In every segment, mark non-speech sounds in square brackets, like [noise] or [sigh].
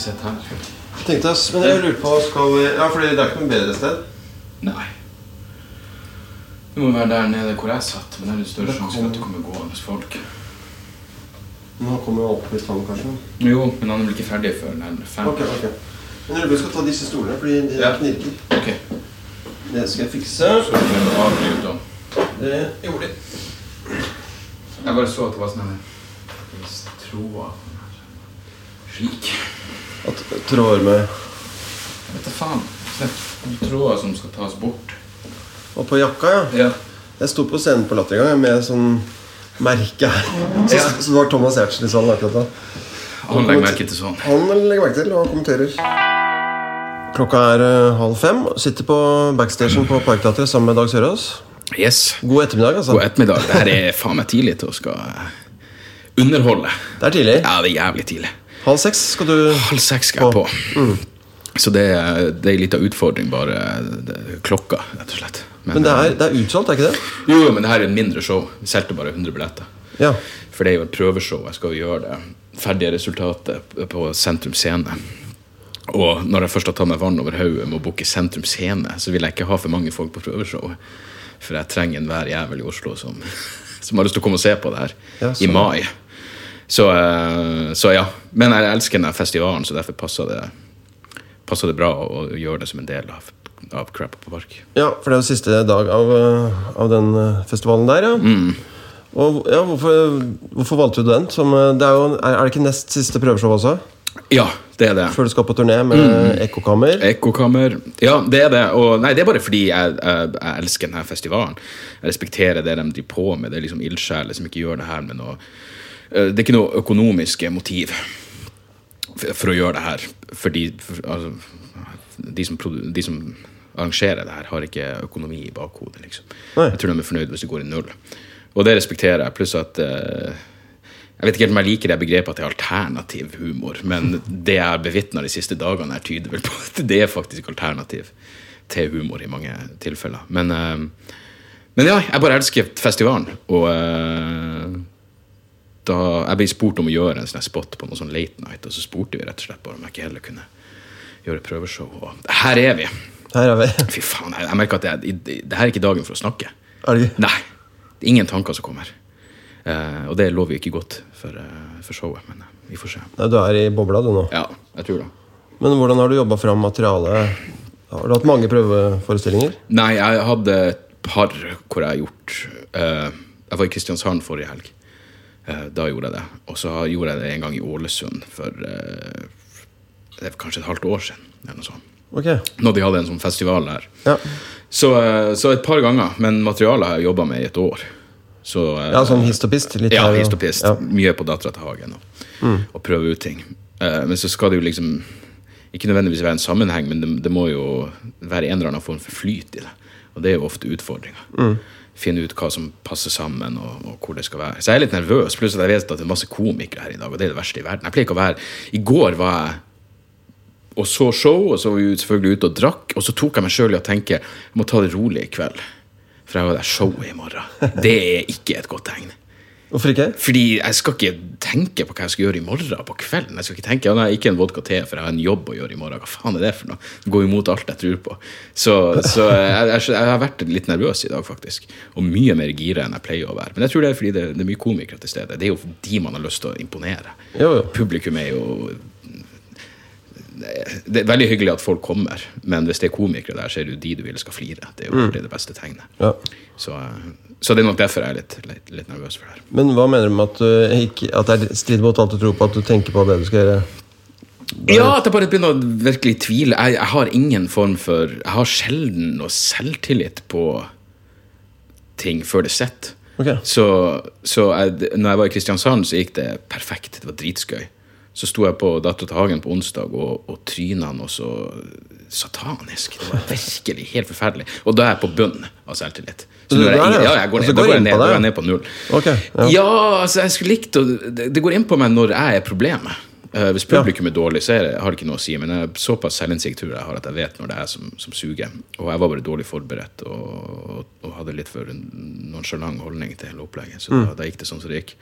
vi sitte her. Tenkte oss, men jeg lurer på skal vi, Ja, fordi det er ikke noe bedre sted. Nei. Det må være der nede hvor jeg satt, men det er litt større sjanse for at det kommer- gående folk. Nå kommer jo opp litt han, kanskje. Jo, men han blir ikke ferdig før nærmere fem. Ok, ok. Men jeg lurer på skal ta disse stolene, fordi de Ja. knirker. Ok. Det skal jeg fikse. Så å avbryte om. Det gjorde de. Jeg bare så at det var sånne hvis tråder Slik. At tråder med Jeg vet da faen. Tråder som skal tas bort. Og på jakka, ja. Ja. Jeg sto på scenen på Latter en gang med sånn merke her. Så, Ja. så det var Thomas Giertsen i salen akkurat da. Han legger merke til sånn. Han legger merke til og kommenterer. Klokka er eh, halv fem. Sitter på backstagen på Parkteatret sammen med Dag Sørås. Yes. God ettermiddag, altså. God ettermiddag. Det her er faen meg tidlig til å skal underholde. Det er tidlig. Ja, det er jævlig tidlig. Halv seks skal du Halv seks skal jeg på. Så det, er- det er en liten utfordring, bare klokka, rett og slett. Men det er, det er utsolgt, er ikke det? Jo, men det her er en mindre show. Vi solgte bare 100 billetter. Ja. For det er jo et prøveshow. Jeg skal jo gjøre det ferdige resultatet på Sentrum Scene. Og når jeg først har tatt meg vann over hodet med å booke Sentrum Scene, så vil jeg ikke ha for mange folk på prøveshowet. For jeg trenger enhver jævel i Oslo som, [laughs] som har lyst til å komme og se på det her Ja, i sånn. mai. Så, eh, så ja. Men jeg elsker denne festivalen, så derfor passer det, passer det bra å, gjøre det som en del av, av Crap på Park. ja, for det er jo siste dag av, eh, av den eh, festivalen der, ja. Mm. Og ja, hvorfor, hvorfor valgte du den? Som, det er, jo, er, det ikke nest siste prøveshow også? Ja, det er det. Før du skal på turné med Mm. Ekkokammer? Ekkokammer. Ja, det er det. Og nei, det er bare fordi jeg, jeg, jeg elsker denne festivalen. Jeg respekterer det de driver på med. Det er liksom ildsjeler som ikke gjør det her med noe Det er ikke noe økonomiske motiv for, å gjøre det her. Fordi for, altså, de, som, de som arrangerer det her, har ikke økonomi i bakhodet. Liksom. Jeg tror de er fornøyd hvis det går i null. Og det respekterer jeg. Pluss at eh, jeg vet ikke helt om jeg liker det begrepet at det er alternativ humor, men [laughs] det jeg har bevitna de siste dagene, her tyder vel på at det er faktisk alternativ til humor i mange tilfeller. Men, eh, men ja, jeg bare elsker festivalen. Og eh, da jeg ble spurt om å gjøre en sånn spot på noe sånn late night, og så spurte vi rett og slett bare om jeg ikke heller kunne gjøre prøveshow. Og her er vi! Her er vi. [laughs] Fy faen, jeg, jeg merker at jeg, det her er ikke dagen for å snakke. Er det? Nei. Det er ingen tanker som kommer. Eh, og det lover jo ikke godt for, uh, for showet, men uh, vi får se. Nei, du er i bobla, du nå. Ja, jeg tror det. Men hvordan har du jobba fram materialet? Har du hatt mange prøveforestillinger? Nei, jeg hadde et par hvor jeg har gjort Jeg var i Kristiansand forrige helg. Eh, da gjorde jeg det. Og så gjorde jeg det en gang i Ålesund for eh, det er kanskje et halvt år siden. Eller noe sånt. Okay. Når de hadde en sånn festival der. Ja, Så, eh, så et par ganger. Men materialet har jeg jobba med i et år. Så, ja sånn histopist? Litt Ja, her og- hist og pist. Ja. Mye på Dattera til Hagen og, og prøve ut ting. Men så skal det jo liksom ikke nødvendigvis være en sammenheng, men det, det må jo være en eller annen form for flyt i det. Og det er jo ofte utfordringa. Finne ut hva som passer sammen, og, og hvor det skal være. Så jeg er litt nervøs, pluss at jeg vet at det er masse komikere her i dag, og det er det verste i verden. Jeg pleier ikke å være I går var jeg og så show, og så var vi selvfølgelig ute og drakk, og så tok jeg meg sjøl i å tenke jeg må ta det rolig i kveld. For jeg har det showet i morgen. Det er ikke et godt tegn. Hvorfor ikke? Fordi jeg skal ikke tenke på hva jeg skal gjøre i morgen på kvelden. Jeg skal ikke tenke, ja, nei, ikke en vodka te, for jeg har en jobb å gjøre i morgen. Hva faen er det for noe? Det går imot alt jeg tror på. Så, så jeg, jeg, jeg har vært litt nervøs i dag, faktisk. Og mye mer gira enn jeg pleier å være. Men jeg tror det er fordi det, det er mye komikere til stede. Det er jo de man har lyst til å imponere. Jo, jo. Publikum er jo det er veldig hyggelig at folk kommer, men hvis det er komikere der, så er det jo de du vil skal flire. Det er jo mm. det beste tegnet. Ja. Så, eh, så det er nok derfor jeg er litt, litt, litt nervøs for det her. Men hva mener du med at, du ikke, at det er strid mot alt du tror på, at du tenker på det du skal gjøre? Ja, at jeg bare begynner å virkelig tvile. Jeg, jeg har ingen form for Jeg har sjelden noe selvtillit på ting før det sitter. Okay. Så, så jeg, når jeg var i Kristiansand, så gikk det perfekt. Det var dritskøy. Så sto jeg på Dattera til Hagen på onsdag, og, og tryna noe så satanisk. Det var virkelig helt forferdelig. Og da er jeg på bunn av selvtillit. Så jeg ja, altså? jeg går ned, går da går jeg ned, da går jeg ned på null. Okay, ja. Ja, altså jeg skulle likt å det, det går inn på meg når jeg er problemet. Eh, hvis publikum er dårlig, så er det, har det ikke noe å si. Men jeg har såpass selvinnsikt tror jeg har at jeg vet når det er som, som suger. Og jeg var bare dårlig forberedt og, og hadde litt for nonsjalant holdning til hele opplegget. Så da, da gikk det sånn som det gikk.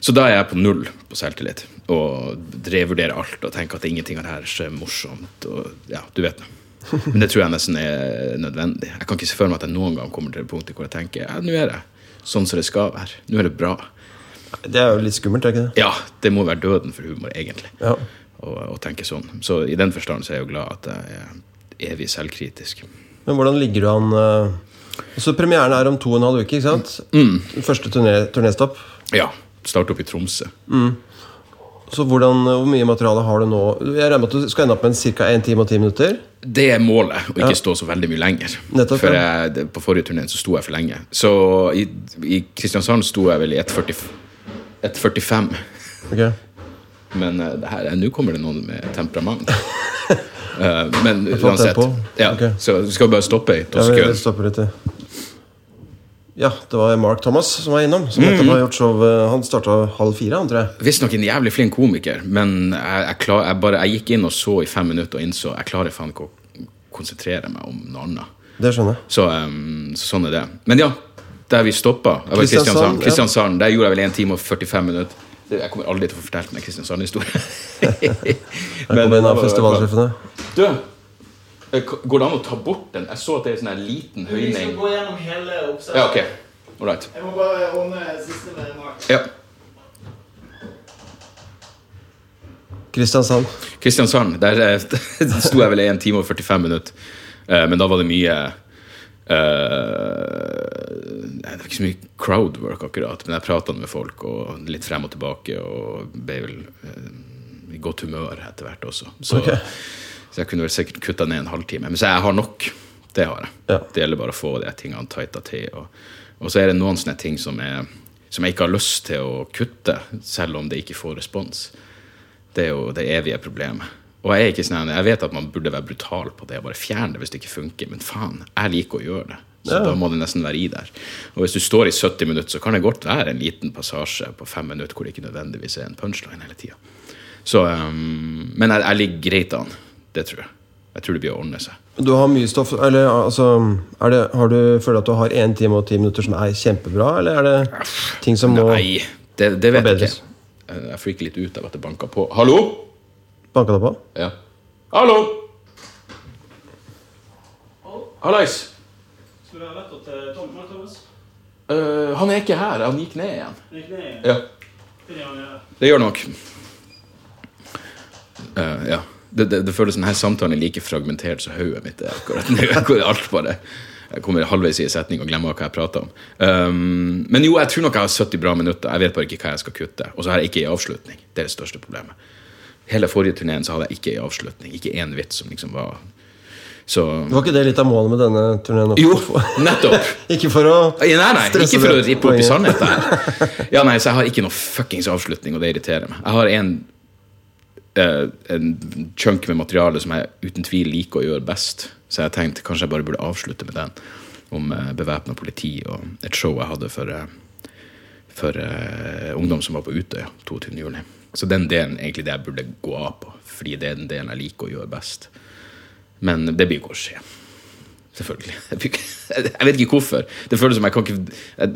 Så da er jeg på null på selvtillit. Og revurderer alt og tenker at ingenting av det her er morsomt. Og ja, du vet det. [laughs] Men det tror jeg nesten er nødvendig. Jeg kan ikke se for meg at jeg noen gang kommer til det punktet hvor jeg tenker ja, nå er det sånn som det skal være. Nå er det bra. Det er jo litt skummelt, er ikke det? Ja, det må være døden for humor, egentlig. Ja. Å å tenke sånn. Så i den forstand så er jeg jo glad at jeg er evig selvkritisk. Men hvordan ligger du an uh... Så premieren er om to og en halv uke, ikke sant? Mm. Første turné, turnéstopp. Ja. Starte opp i Tromsø. Så hvordan, hvor mye materiale har du nå? Jeg regner med at du skal ende opp med ca. 1 time og 10 minutter? Det er målet, å ikke stå så veldig mye lenger. Nettopp, for jeg, på forrige turné så sto jeg for lenge. Så i, i Kristiansand sto jeg vel i 1,40 1,45. Ok. Men Okay. Men her, nå kommer det noen med temperament. uh, [laughs] men uansett. Ja, okay. Så vi skal bare stoppe i vi stopper litt. ja. Ja, det var Mark Thomas som var innom. Som mm. har gjort show eh, Han starta halv fire, han tror jeg. Visstnok en jævlig flink komiker, men jeg, jeg, klar, jeg, bare, jeg gikk inn og så i fem minutter og innså jeg klarer faen ikke å konsentrere meg om noe annet. Det skjønner jeg. Så, um, så sånn er det. Men ja, der vi stoppa Kristiansand, Kristiansand, ja. Der gjorde jeg vel 1 time og 45 minutter. Jeg kommer aldri til å få fortalt meg Kristiansand-historien. [laughs] Der kom en av festivalsjefene. Du, eh, går det an å ta bort den? Jeg så at det er en sånn liten Vi skal høyning. gå gjennom hele oppsettet. Ja, ok. All. Jeg må bare ordne siste med Mark. Ja. Kristiansand. Kristiansand, der eh, [laughs] sto jeg vel i 1 time og 45 minutter. Eh, Men da var det mye eh, Det var ikke så mye crowdwork, akkurat, men jeg prata med folk og litt frem og tilbake. Og ble vel uh, i godt humør etter hvert også. Så, okay. så jeg kunne vel sikkert kutta ned en halvtime. Men så jeg har nok. Det har jeg. Ja. Det gjelder bare å få de tingene tighta til. Og, og så er det noen sånne ting som, er, som jeg ikke har lyst til å kutte, selv om det ikke får respons. Det er jo det evige problemet. Og jeg er ikke sånn, jeg vet at man burde være brutal på det og bare fjerne det hvis det ikke funker, men faen, jeg liker å gjøre det. Så Ja. da må det nesten være i der. Og hvis du står i 70 minutter, så kan det godt være en liten passasje på fem minutter hvor det ikke nødvendigvis er en punchline hele tida. Um, men jeg, jeg ligger greit an. Det tror jeg. Jeg tror det blir å ordne seg. Du har mye stoff Eller altså det, Har du føler at du har én time og ti minutter som er kjempebra, eller er det ting som må Nei, det, det vet jeg ikke. Jeg freaker litt ut av at det banker på. Hallo? Banke det på? Ja. Hallo? Hallais. Skulle ha vært til Tom Mark Thomas? Eh, han er ikke her. Han gikk ned igjen. Gikk ned. Ja, Finner han det gjør nok. Uh, ja. Det, det, det føles som denne samtalen er like fragmentert som hodet mitt er akkurat nå. [laughs] Alt bare Jeg kommer halvveis i en setning og glemmer hva jeg prater om. Um, men jo, jeg tror nok jeg har 70 bra minutter. Jeg vet bare ikke hva jeg skal kutte. Og så har jeg ikke en avslutning. Det er det største problemet. Hele forrige turneen så hadde jeg ikke en avslutning. Ikke én vits som liksom var Så Var ikke det litt av målet med denne turneen? Jo, nettopp! [laughs] Ikke for å Nei, nei, stresse ikke for å rippe opp i sannhet her. Ja, nei, så jeg har ikke noe fuckings avslutning, og det irriterer meg. Jeg har en, uh, en chunk med materiale som jeg uten tvil liker å gjøre best, så jeg tenkte kanskje jeg bare burde avslutte med den. Om uh, bevæpna politi og et show jeg hadde for, uh, for uh, ungdom som var på Utøya 22. Så den delen egentlig det jeg burde gå av på, fordi det er den delen jeg liker å gjøre best. Men det blir ikke å skje. Selvfølgelig. [laughs] Jeg vet ikke hvorfor. Det føles som jeg kan ikke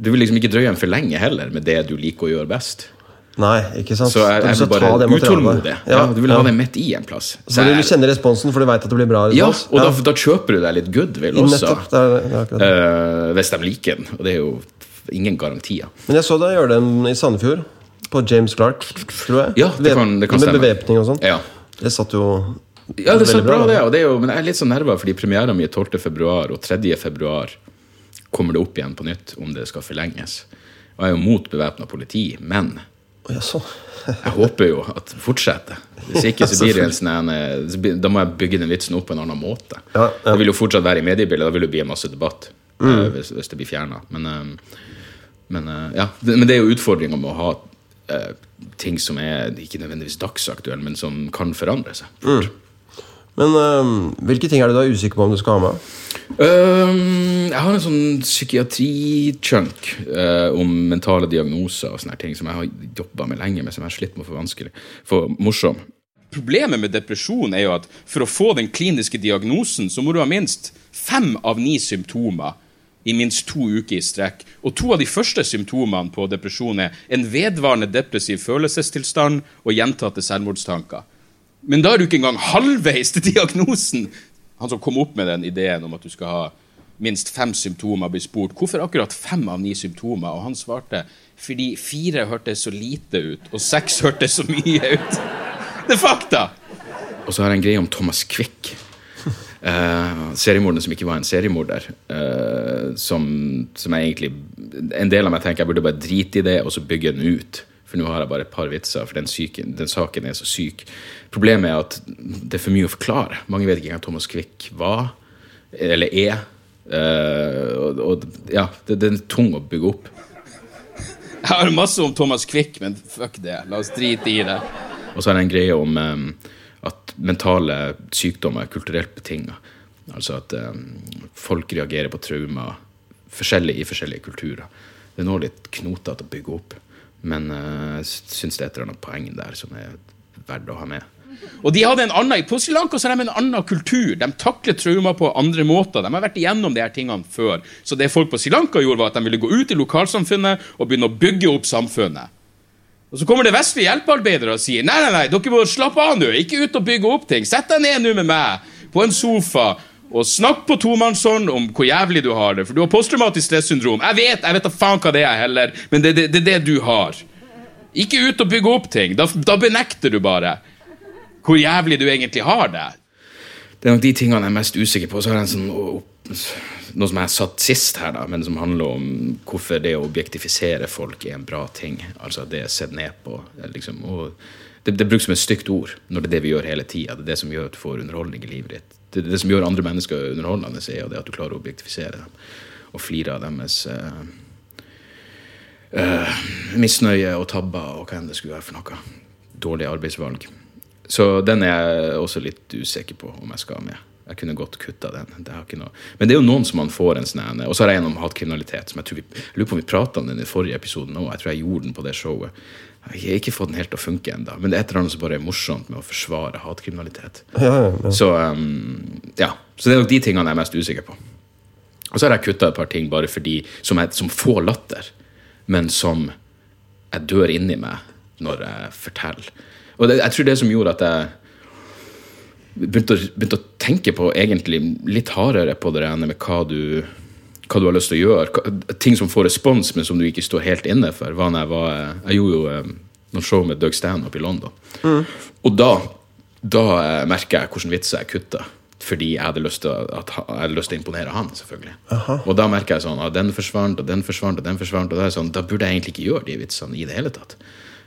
Du vil liksom ikke drøye en for lenge heller med det du liker å gjøre best. Nei, ikke sant? Så jeg, jeg vil bare det utålmodig. Ja, du vil ha det midt i en plass. Så vil du kjenner kjenne responsen, for du veit at det blir bra ja, og og Da, da kjøper du deg litt goodwill også. Det er, det er uh. Hvis de liker den. Og det er jo ingen garantier. Men jeg så deg gjøre den i Sandefjord. På James Clark, tror jeg. Ja, det kan- det kan Med bevæpning og sånn. Ja. Det satt jo Ja, det satt bra, bra, det. Og det er jo, men jeg er litt sånn nerva, fordi premiera mi er 12. februar, og 3. februar kommer det opp igjen på nytt om det skal forlenges. Og jeg er jo mot bevæpna politi, men sånn. jeg håper jo at det fortsetter. Hvis ikke så blir det en sånn eh, Da må jeg bygge den vitsen opp på en annen måte. Ja, ja. Det vil jo fortsatt være i mediebildet, da vil det bli en masse debatt eh, hvis, hvis det blir fjerna. Men, eh, men ja, men det er jo utfordringa med å ha eh, ting som er ikke nødvendigvis dagsaktuelle, men som kan forandre seg. Mm. Men øh, hvilke ting er det du er usikker på om du skal ha med? Um, jeg har en sånn psykiatri-chunk uh, om mentale diagnoser og sånne ting som jeg har jobba med lenge, men som jeg har slitt med å få vanskelig For morsom. Problemet med depresjon er jo at for å få den kliniske diagnosen, så må du ha minst fem av ni symptomer i minst to uker i strekk. Og to av de første symptomene på depresjon er en vedvarende depressiv følelsestilstand og gjentatte selvmordstanker. Men da er du ikke engang halvveis til diagnosen! Han som kom opp med den ideen om at du skal ha minst fem symptomer, blir spurt hvorfor akkurat fem av ni symptomer, og han svarte fordi fire hørtes så lite ut, og seks hørtes så mye ut. Det er fakta! Og så har jeg en greie om Thomas Quick. Uh, seriemorderen som ikke var en seriemorder. Uh, som, som jeg egentlig En del av meg tenker jeg burde bare drite i det og så bygge den ut. For nå har jeg bare et par vitser, for den, syke, den saken er så syk. Problemet er at det er for mye å forklare. Mange vet ikke hvem Thomas Quick var, eller er. Uh, og, og ja, det, det er tung å bygge opp. Jeg har masse om Thomas Quick, men fuck det. La oss drite i det. Og så er det en greie om at mentale sykdommer er kulturelt betinga. Altså at um, folk reagerer på traumer forskjellig i forskjellige kulturer. Det er nå litt knotete å bygge opp, men jeg jeg syns det er et eller annet poeng der som er verdt å ha med. Og de hadde en annen, På Sri Lanka så har de en annen kultur. De takler traumer på andre måter. De har vært igjennom de her tingene før. Så det folk på Sri Lanka gjorde, var at de ville gå ut i lokalsamfunnet og begynne å bygge opp samfunnet. Og Så kommer det vestlige hjelpearbeidere og sier nei, nei, nei, dere må slappe av nå. Ikke ut og bygge opp ting. Sett deg ned nå med meg på en sofa og snakk på tomannshånd om hvor jævlig du har det. For du har posttraumatisk stressyndrom. Jeg vet jeg vet da faen hva det er heller, men det er det, det, det du har. Ikke ut og bygge opp ting. Da, da benekter du bare hvor jævlig du egentlig har det. Det er nok de tingene jeg er mest usikker på. Så har jeg en sånn noe som jeg har satt sist her, da, men som handler om hvorfor det å objektifisere folk er en bra ting. Altså det er sett ned på. Liksom, det, det brukes som et stygt ord når det er det vi gjør hele tida. Det er det som gjør at du får underholdning i livet ditt. Det, det som gjør andre mennesker underholdende, er det at du klarer å objektifisere dem og flire av deres uh, uh, misnøye og tabber og hva enn det skulle være for noe. Dårlige arbeidsvalg. Så den er jeg også litt usikker på om jeg skal med. Jeg kunne godt kutta den. Det. Men det er jo noen som man får en sånn Og så har jeg en om hatkriminalitet. som Jeg tror vi, jeg lurer på om vi prata om den i forrige episode nå. Jeg tror jeg gjorde den på det showet. Jeg har ikke fått den helt til å funke ennå. Men det er et eller annet som bare er morsomt med å forsvare hatkriminalitet. Ja, ja, ja. Så um, ja, så det er nok de tingene jeg er mest usikker på. Og så har jeg kutta et par ting bare fordi som, jeg, som får latter, men som jeg dør inni meg når jeg forteller. Og det, jeg tror det som gjorde at jeg begynte å, begynte å tenke på egentlig litt hardere på det ene med hva du, hva du har lyst til å gjøre. Hva, ting som får respons, men som du ikke står helt inne for. Jeg, var, jeg gjorde jo eh, noen show med Doug Stanhope i London. Og da, da eh, merker jeg hvilke vitser jeg kutta. Fordi jeg hadde lyst til, at, hadde lyst til å imponere han, selvfølgelig. Og da merker jeg sånn at den forsvant, og den forsvant, og den forsvant. Og da, sånn, da burde jeg egentlig ikke gjøre de vitsene i det hele tatt.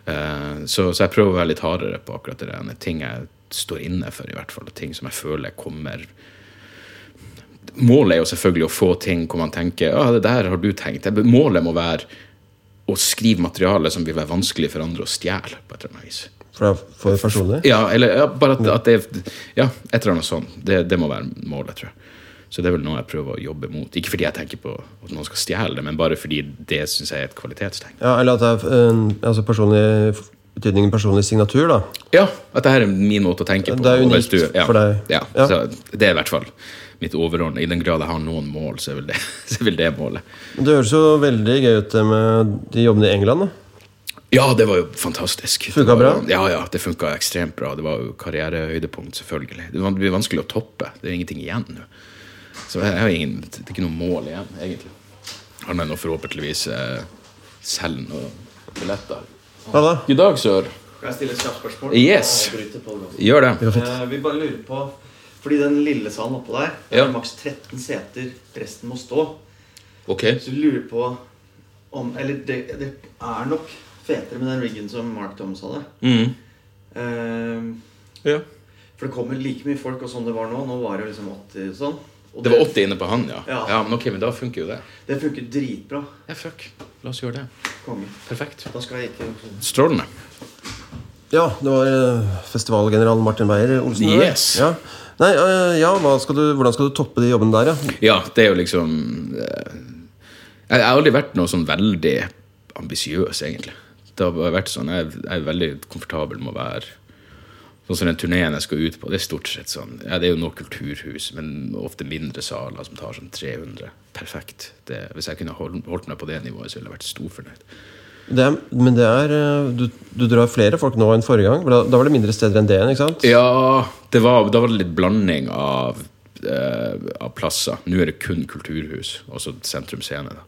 Uh, så, så jeg prøver å være litt hardere på akkurat det. Ting jeg står inne for, i hvert fall. og Ting som jeg føler kommer Målet er jo selvfølgelig å få ting hvor man tenker ja, det der har du tenkt. Målet må være å skrive materiale som vil være vanskelig for andre å stjele. på et eller annet vis. For, for personlig? Ja, eller ja, bare at, at det Ja, et eller annet sånt. Det, det må være målet, tror jeg. Så det er vel noe jeg prøver å jobbe mot. Ikke fordi jeg tenker på at noen skal stjele det, men bare fordi det syns jeg er et kvalitetstegn. Ja, eller at det er en, altså personlig betydningen personlig signatur, da. Ja, at det her er min måte å tenke på. Det er unikt du, ja, for deg. Ja, Ja. Så det er i hvert fall mitt overordnede. I den grad jeg har noen mål, så er vel det, [laughs] så er det målet. Det høres jo veldig gøy ut med de jobbene i England. da. Ja, det var jo fantastisk. Funka bra? Ja, ja, det funka ekstremt bra. Det var jo karrierehøydepunkt, selvfølgelig. Det det blir vanskelig å toppe. Det er ingenting igjen nå. Så jeg har ingen, det er ikke noe mål igjen, egentlig. Annet enn å forhåpentligvis eh, selge noen billetter. Ja da. God dag, sør. Kan jeg stille et kjapt spørsmål? Yes. Gjør det. Det. Eh, Vi bare lurer på Fordi den lille salen oppå der Det Ja. er maks 13 seter. Resten må stå. Ok. Så vi lurer på om Eller det, det er nok fetere med den riggen som Mark Thomas hadde. Mm. Eh, Ja. For det kommer like mye folk og sånn det var nå. Nå var det liksom 80 sånn. Og Det var 80 inne på han, ja. Ja. ja. Men ok, men da funker jo det. Det funker dritbra. Ja, fuck. La oss gjøre det. Konge. Perfekt. Da skal jeg ikke Strålende. Ja, det var eh, festivalgeneral Martin Beyer-Olsen. Yes. Ja. Nei, eh, ja, hva skal du, hvordan skal du toppe de jobbene der, ja? Ja, det er jo liksom eh, Jeg har aldri vært noe sånn veldig ambisiøs, egentlig. Det har vært sånn, jeg er veldig komfortabel med å være Sånn som den turneen jeg skal ut på, det er stort sett sånn Ja, det er jo noe kulturhus, men ofte mindre saler som tar sånn 300. Perfekt. Det, hvis jeg kunne holdt, holdt meg på det nivået, så ville jeg vært storfornøyd. Det er, men det er eh, du, du drar flere folk nå enn forrige gang. Da, da var det mindre steder enn det igjen, ikke sant? Ja, det var, da var det litt blanding av, eh, av plasser. Nå er det kun kulturhus, også Sentrum Scene. Da.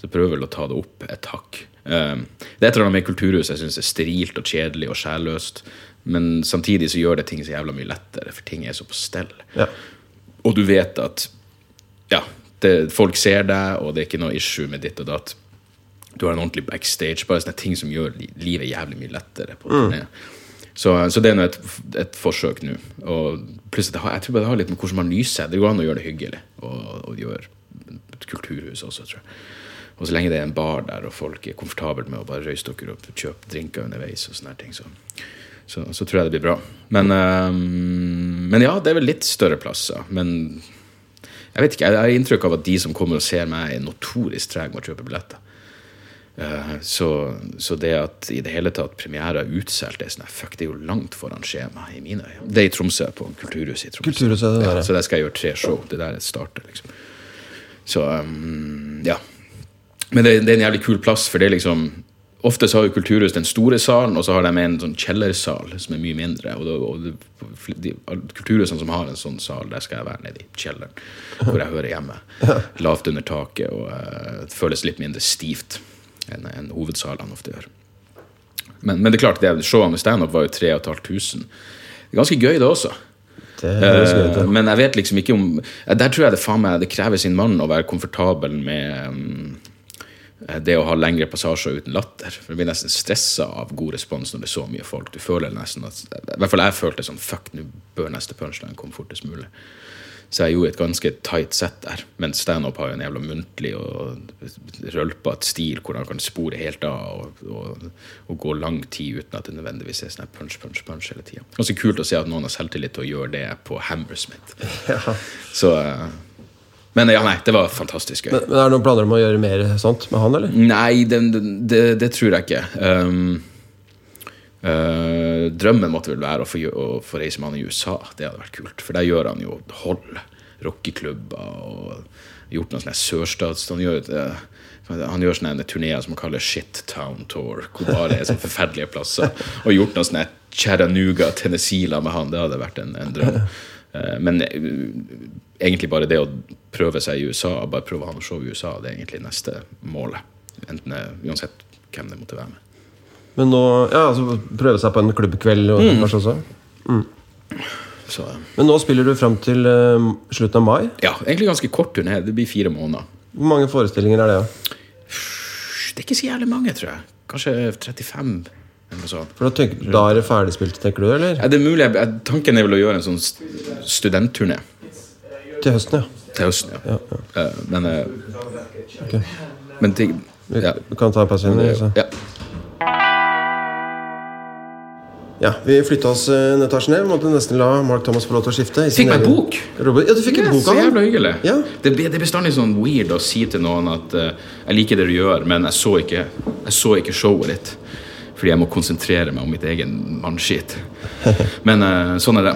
Så jeg prøver vel å ta det opp et hakk. Eh, det er et eller annet med kulturhus jeg syns er sterilt og kjedelig og sjælløst. Men samtidig så gjør det ting så jævla mye lettere, for ting er så på stell. Ja. Og du vet at ja, det, folk ser deg, og det er ikke noe issue med ditt og datt. Du har en ordentlig backstage. Bare sånne ting som gjør livet jævlig mye lettere. på turné. Så, så det er nå et, et forsøk nå. Og pluss det har, jeg tror bare det har litt med hvordan man nyser. Det går an å gjøre det hyggelig. Og, og gjøre et kulturhus også, tror jeg. Og så lenge det er en bar der, og folk er komfortable med å bare røyse dere opp og kjøpe drinker underveis, og sånne ting, så, så, så tror jeg det blir bra. Men, øhm, men ja, det er vel litt større plasser. Men jeg vet ikke, jeg har inntrykk av at de som kommer og ser meg, er notorisk trege med å kjøpe billetter. Eh, Så, så det at i det hele tatt premierer er utsolgt, det er sånn, fuck, det er jo langt foran skjema i mine øyne. Det er i Tromsø, på Kulturhuset i Tromsø. Kulturhuset, det der, ja. Så der skal jeg gjøre tre show. Det der starter, liksom. Så um, ja. Men det, det er en jævlig kul plass, for det er liksom Ofte så har jo Kulturhus den store salen, og så har de en sånn kjellersal som er mye mindre. Og, det, og det, de, Kulturhusene som har en sånn sal, der skal jeg være nede i kjelleren, hvor jeg hører hjemme. [laughs] Lavt under taket, og eh, det føles litt mindre stivt enn en hovedsalene ofte gjør. Men, men det er klart, det showene med standup var jo 3500. Det er ganske gøy, det også. Det gøy det. Eh, men jeg vet liksom ikke om Der tror jeg det faen meg Det krever sin mann å være komfortabel med um, det å ha lengre passasjer uten latter. For Du blir nesten stressa av god respons når det er så mye folk. Du føler nesten at I hvert fall jeg følte sånn Fuck, nå bør neste punchline komme fortest mulig. Så jeg gjorde et ganske tight sett der. Men standup har jo en jævla muntlig og rølpete stil hvor han kan spore helt av og, og, og gå lang tid uten at det nødvendigvis er sånn punch, punch, punch hele tida. Ganske kult å se at noen har selvtillit til å gjøre det på Hammersmith. [laughs] Så eh, Men ja, nei, det var fantastisk gøy. Men, men er det noen planer om å gjøre mer sånt med han, eller? Nei, det, det, det tror jeg ikke. Um, uh, drømmen måtte vel være å få, å få reise med han i USA. Det hadde vært kult. For der gjør han jo hold. Rockeklubber og gjort noen sånne sørstats... Han gjør, uh, han gjør sånne turneer som han kaller Shit Town Tour, hvor bare er sånne forferdelige plasser. Og gjort noen sånne Chattanooga, Tennessee-la med han. Det hadde vært en, en drøm. Uh, men uh, egentlig bare det å prøve seg i USA, bare prøve å ha noe show i USA, det er egentlig neste målet. Enten, eh, uansett hvem det måtte være med. Men nå, ja, altså Prøve seg på en klubbkveld og, Mm. kanskje også? Så Men nå spiller du fram til uh, slutten av mai. ja, egentlig ganske kort turné. Det blir fire måneder. Hvor mange forestillinger er det? Ja? Det er ikke så jævlig mange, tror jeg. Kanskje 35. For da, tenk, da er det ferdigspilt, tenker du? eller? Ja, det er mulig, Tanken er vel å gjøre en sånn studentturné Til høsten, ja. til høsten. Ja. Eh, Men, okay. Ok. men ting, ja. vi kan ta en pause. igjen, så. ja. Ja, Vi flytta oss eh, en etasje ned. Måtte nesten la Mark Thomas få lov til å skifte. i sin Fikk meg bok! Robert. Ja, du fikk en bok av jævla ham! hyggelig. Ja. Det, det er bestandig sånn weird å si til noen at uh, jeg liker det du gjør, men jeg så ikke, jeg så ikke showet ditt. Fordi jeg må konsentrere meg om mitt egen mannskit. Men uh, sånn er det.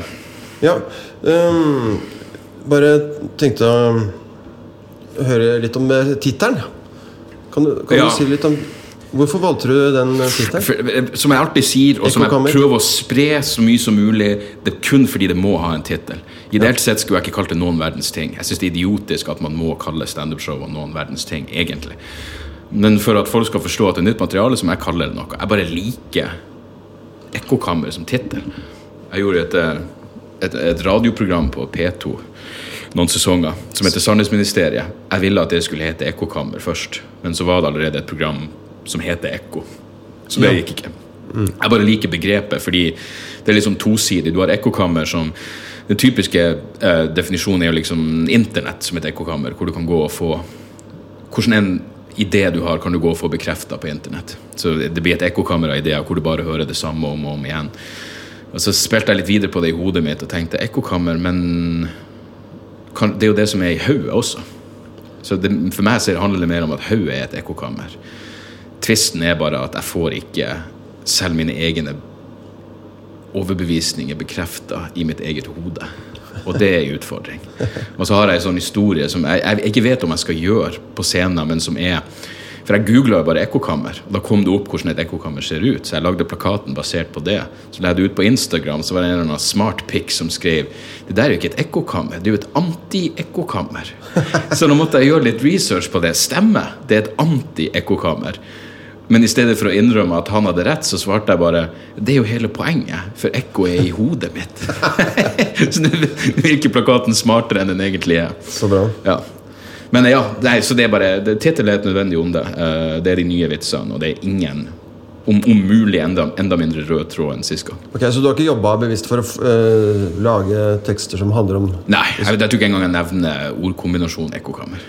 Ja. Um, bare tenkte å høre litt om uh, tittelen. Kan, du, kan Ja. du si litt om Hvorfor valgte du den eh, tittelen? Eh, som jeg alltid sier, og som jeg prøver å spre så mye som mulig, det er kun fordi det må ha en tittel. Ideelt sett skulle jeg ikke kalt det Noen verdens ting. Jeg syns det er idiotisk at man må kalle standup-show Noen verdens ting, egentlig. Men for at folk skal forstå at det er nytt materiale, som jeg kaller det noe. Jeg bare liker Ekkokammer som tittel. Jeg gjorde et, eh, et, et radioprogram på P2 noen sesonger som heter Sannhetsministeriet. Jeg ville at det skulle hete Ekkokammer først, men så var det allerede et program som heter Ekko. Så det gikk ikke. Jeg bare liker begrepet, fordi det er liksom tosidig. Du har ekkokammer som Den typiske eh, definisjonen er jo liksom internett som et ekkokammer, hvor du kan gå og få Hvordan en idé du har, kan du gå og få bekrefta på internett. Så det blir et ekkokamera i det hvor du bare hører det samme om og om igjen. Og så spilte jeg litt videre på det i hodet mitt og tenkte ekkokammer, men kan, det er jo det som er i hodet også. Så det, for meg så handler det mer om at hodet er et ekkokammer. Tvisten er bare at jeg får ikke selv mine egne overbevisninger bekrefta i mitt eget hode. Og det er en utfordring. Og så har jeg en sånn historie som jeg, jeg ikke vet om jeg skal gjøre på scenen, men som er For jeg googla bare ekkokammer, og da kom det opp hvordan et ekkokammer ser ut. Så jeg lagde plakaten basert på det. Så la jeg det ut på Instagram, så var det en eller annen smartpic som skrev Det der er jo ikke et ekkokammer, det er jo et anti-ekkokammer. [laughs] Så nå måtte jeg gjøre litt research på det. Stemmer, det er et anti-ekkokammer. Men i stedet for å innrømme at han hadde rett, så svarte jeg bare det er jo hele poenget, for ekko er i hodet mitt. [laughs] så nå virker plakaten smartere enn den egentlig er. Så bra. Ja. Men ja, nei, så det er bare det- Tittel er et nødvendig onde. Eh, det er de nye vitsene, og det er ingen om, om mulig enda, enda mindre rød tråd enn sist gang. Ok, Så du har ikke jobba bevisst for å eh, lage tekster som handler om Nei, jeg, jeg tror ikke engang jeg nevner ordkombinasjonen ekkokammer.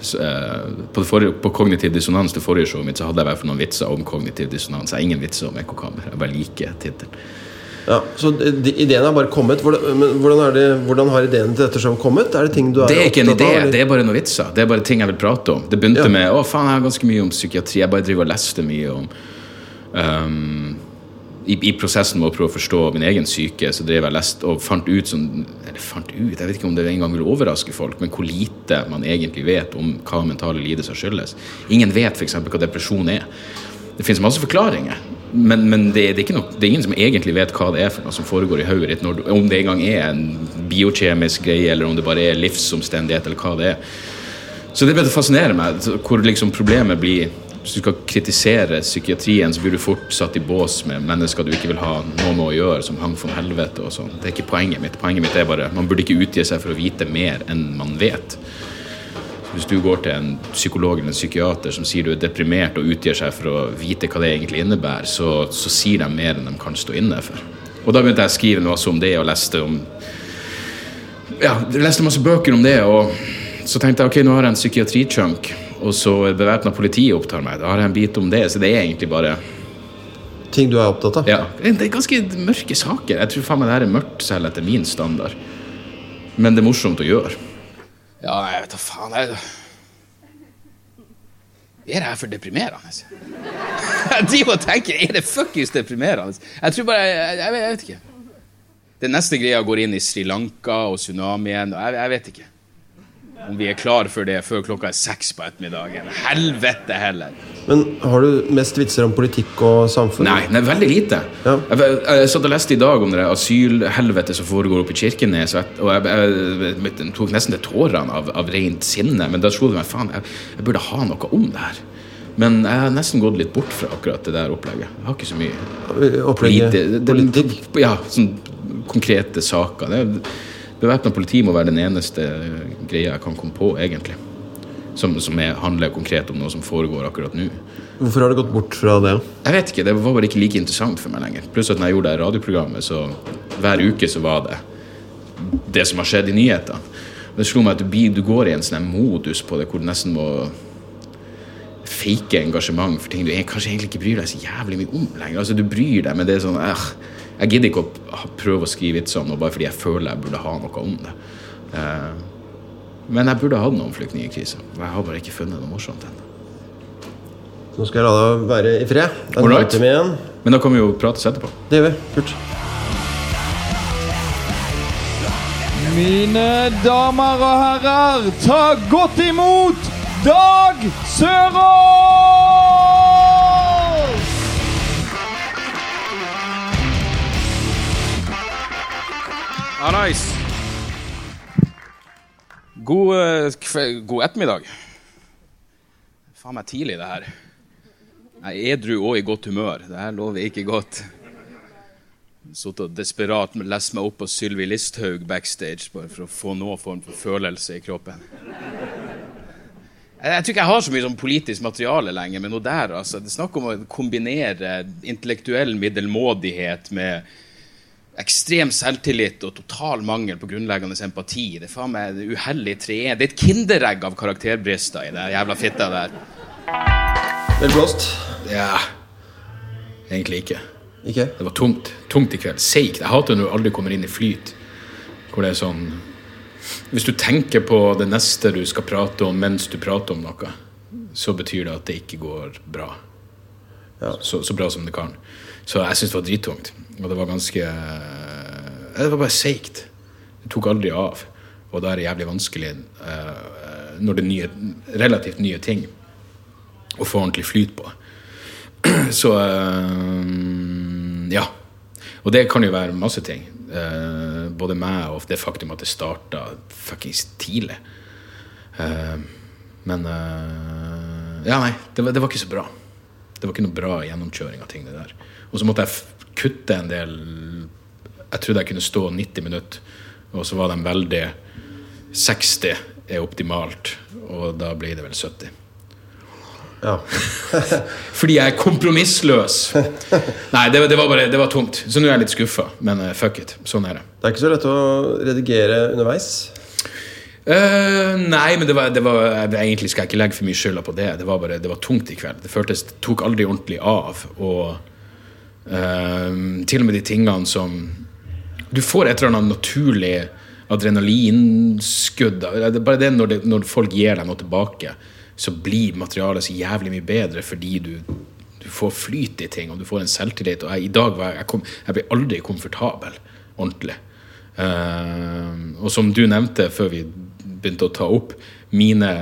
Så, eh, på, forrige, på Kognitiv dissonans, det forrige showet mitt, så hadde jeg i hvert fall noen vitser om kognitiv dissonans. Jeg har ingen vitser om ekkokamera. Jeg bare liker tittelen. Ja, så de, ideen har bare kommet. Hvordan, men hvordan, det, hvordan har ideen til dette showet kommet? Er det ting du er, Det er ikke en idé, av? det er bare noen vitser. Det er bare ting jeg vil prate om. Det begynte Ja. med å faen, jeg har ganske mye om psykiatri. Jeg bare driver og leste mye om um, i, I prosessen med å prøve å forstå min egen syke, så drev jeg lest og fant ut som Eller fant ut, jeg vet ikke om det engang vil overraske folk, men hvor lite man egentlig vet om hva mentale lidelser skyldes. Ingen vet f.eks. hva depresjon er. Det finnes masse forklaringer, men, men det, det, er noe, det er ingen som egentlig vet hva det er for noe som foregår i hodet ditt. Om det engang er en biokjemisk greie, eller om det bare er livsomstendighet, eller hva det er. Så det begynte å fascinere meg, hvor liksom problemet blir Hvis du skal kritisere psykiatrien, så blir du fort satt i bås med mennesker du ikke vil ha noe med å gjøre, som hang for helvete og sånn. Det er ikke poenget mitt. Poenget mitt er bare man burde ikke utgi seg for å vite mer enn man vet. Hvis du går til en psykolog eller en psykiater som sier du er deprimert og utgir seg for å vite hva det egentlig innebærer, så, så sier de mer enn de kan stå inne for. Og da begynte jeg å skrive noe om det og leste om ja, leste masse bøker om det, og så tenkte jeg ok, nå har jeg en psykiatrichunk, og så bevæpna politi opptar meg. Da har jeg en bit om det, så det er egentlig bare Ting du er opptatt av? ja, Det er ganske mørke saker. Jeg tror faen meg det her er mørkt selv etter min standard. Men det er morsomt å gjøre. Ja, jeg vet da faen. Jeg... Er det her for deprimerende? [laughs] Jeg driver og tenker, er det fuckings deprimerende? Jeg tror bare Jeg, jeg, jeg vet ikke. Den neste greia går inn i Sri Lanka og tsunamien. og Jeg, jeg vet ikke om vi er klar for det før klokka er seks på ettermiddagen. Helvete heller. Men har du mest vitser om politikk og samfunn? Nei, nei veldig lite. Ja. Jeg, jeg, satt og leste i dag om det asylhelvetet som foregår oppe i Kirkenes, og jeg, og jeg, jeg, tok nesten til tårene av, av rent sinne. Men da slo det meg faen, jeg, burde ha noe om det her. Men jeg har nesten gått litt bort fra akkurat det der opplegget. Jeg har ikke så mye Opplegget det- politikk? Ja, sånn konkrete saker. Det- Bevæpna politi må være den eneste greia jeg kan komme på, egentlig. Som, som er, handler konkret om noe som foregår akkurat nå. Hvorfor har du gått bort fra det? Jeg vet ikke, Det var bare ikke like interessant for meg lenger. Pluss at når jeg gjorde det radioprogrammet, så hver uke så var det det som har skjedd i nyhetene. Det slo meg at du, du går i en sånn modus på det hvor du nesten må fake engasjement for ting du er- kanskje egentlig ikke bryr deg så jævlig mye om lenger. Altså Du bryr deg, men det er sånn eh, Jeg gidder ikke å prøve å skrive vitser om noe bare fordi jeg føler jeg burde ha noe om det. Eh, men jeg burde hatt noe om flyktningkrisa. og Jeg har bare ikke funnet noe morsomt ennå. Nå skal jeg la deg være i fred. Det er halvtime igjen. Men da kan vi jo prates etterpå. Det gjør vi. Kult. Mine damer og herrer, ta godt imot Dag Sørås! Ja, nice. God, eh, god ettermiddag. Faen meg tidlig, det her. Jeg er edru og i godt humør. Det her lover ikke godt. Sittet og desperat lest meg opp på Sylvi Listhaug backstage bare for å få noen form for følelse i kroppen. Jeg tror ikke jeg har så mye sånn politisk materiale lenger, men noe der, altså. Det er snakk om å kombinere intellektuell middelmådighet med ekstrem selvtillit og total mangel på grunnleggende empati. Det er faen meg uhellig tre. Det er et kinderegg av karakterbrister i det jævla fitta der. Vel blåst. Ja Egentlig ikke. Ikke? Det var tungt. Tungt i kveld. Seigt. Jeg hater når du aldri kommer inn i flyt. Hvor det er sånn Hvis du tenker på det neste du skal prate om mens du prater om noe, så betyr det at det ikke går bra. Ja. Så, så bra som det kan. Så jeg syns det var drittungt. Og det var ganske eh, Det var bare seigt. Det tok aldri av. Og da er det jævlig vanskelig uh, når det er nye, relativt nye ting å få ordentlig flyt på. [clears throat] Så uh, ja. Og det kan jo være masse ting. Uh, både meg og det faktum at det starta fuckings tidlig. Men Ja, nei, det det var ikke så bra. Det var ikke noe bra gjennomkjøring av ting. det der Og så måtte jeg kutte en del Jeg trodde jeg kunne stå 90 minutter, og så var de veldig 60 er optimalt, og da blir det vel 70. Ja. [laughs] Fordi jeg er kompromissløs. Nei, det, det var bare Det var tungt. Så nå er jeg litt skuffa, men eh, fuck it. Sånn er det. Det er ikke så lett å redigere underveis. Uh, nei, men det var, det var Egentlig skal jeg ikke legge for mye skylda på det. Det var bare, det var tungt i kveld. Det føltes, tok aldri ordentlig av. Og til og med de tingene som Du får et eller annet naturlig adrenalinskudd. Bare det når, det når folk gir deg noe tilbake, så blir materialet så jævlig mye bedre fordi du, du får flyt i ting, og du får en selvtillit. Og jeg, i dag var jeg, jeg, kom, jeg ble aldri komfortabel ordentlig. Uh, og som du nevnte før vi begynte å ta opp, mine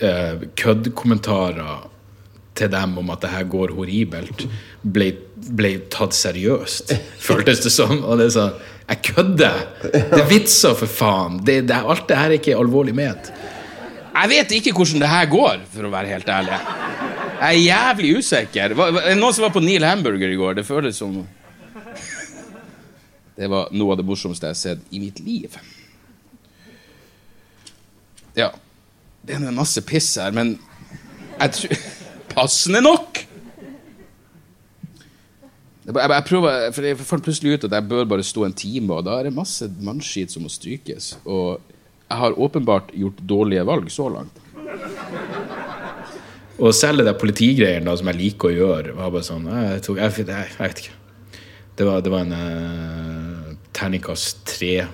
uh, køddkommentarer til dem om at det her går horribelt, ble, ble tatt seriøst, [laughs] føltes det som. Og det er sånn Jeg kødder! Det er vitser, for faen! Det, det, alt det her er ikke alvorlig ment. Jeg vet ikke hvordan det her går, for å være helt ærlig. Jeg er jævlig usikker. Er noen som var på Neil Hamburger i går? Det føles som Det var noe av det morsomste jeg har sett i mitt liv. Ja. Det er en masse piss her, men jeg tror Passende nok! Jeg, jeg, prøver, for jeg fant plutselig ut at jeg bør bare stå en time, og da er det masse mannskit som må strykes. Og jeg har åpenbart gjort dårlige valg så langt. Og selv det politigreiene som jeg liker å gjøre, var bare sånn Jeg, tok, jeg, jeg, jeg vet ikke. Det var, det var en uh, terningkast tre-show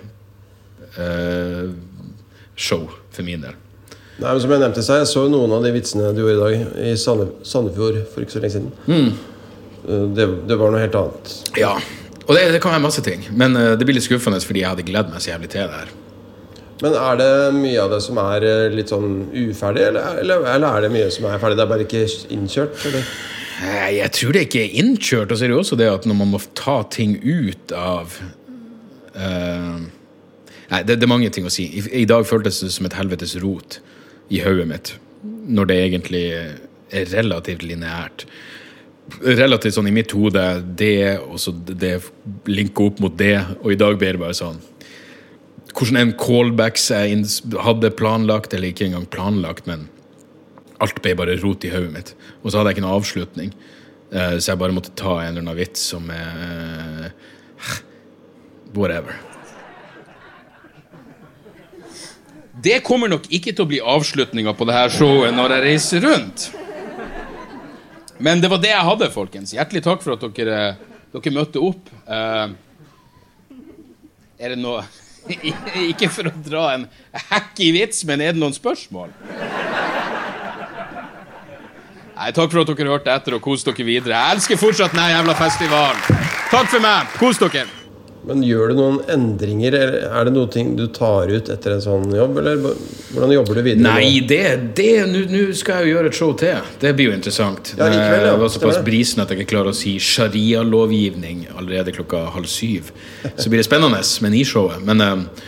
for min del. Nei, men som jeg nevnte seg, jeg så noen av de vitsene du gjorde i dag i Sandefjord for ikke så lenge siden. Mm. Det, det var noe helt annet. Ja. Og det, det kan være masse ting. Men eh, det blir litt skuffende fordi jeg hadde gledd meg så jævlig til det her. Men er det mye av det som er eh, litt sånn uferdig, eller, eller, eller er det mye som er ferdig? Det er bare ikke innkjørt? Eller? Jeg tror det ikke er innkjørt. Og så er det jo også det at når man må ta ting ut av uh, Nei, det, det er mange ting å si. I, I dag føltes det som et helvetes rot i hodet mitt. Når det egentlig er relativt lineært. Relativt sånn i mitt hode det, og så det linker opp mot det, og i dag blir det bare sånn hvordan en callbacks jeg hadde planlagt, eller ikke engang planlagt, men alt ble bare rot i hodet mitt. Og så hadde jeg ikke noen avslutning, eh, så jeg bare måtte ta en eller annen vits som er Whatever. Det kommer nok ikke til å bli avslutninga på det her showet når jeg reiser rundt. Men det var det jeg hadde, folkens. Hjertelig takk for at dere, dere møtte opp. Eh, er det noe [laughs] Ikke for å dra en hacky vits, men er det noen spørsmål? Nei, Takk for at dere hørte etter, og kos dere videre. Jeg elsker fortsatt denne jævla festivalen. Takk for meg. Kos dere. Men gjør du noen endringer, eller er det noe ting du tar ut etter en sånn jobb, eller hvordan jobber du videre? Nei, det, det Nå skal jeg jo gjøre et show til. Det blir jo interessant. Ja, likevel, ja. Jeg var såpass brisen at jeg ikke klarer å si sharia-lovgivning allerede klokka halv syv. Så blir det spennende med Nishowet. Men uh,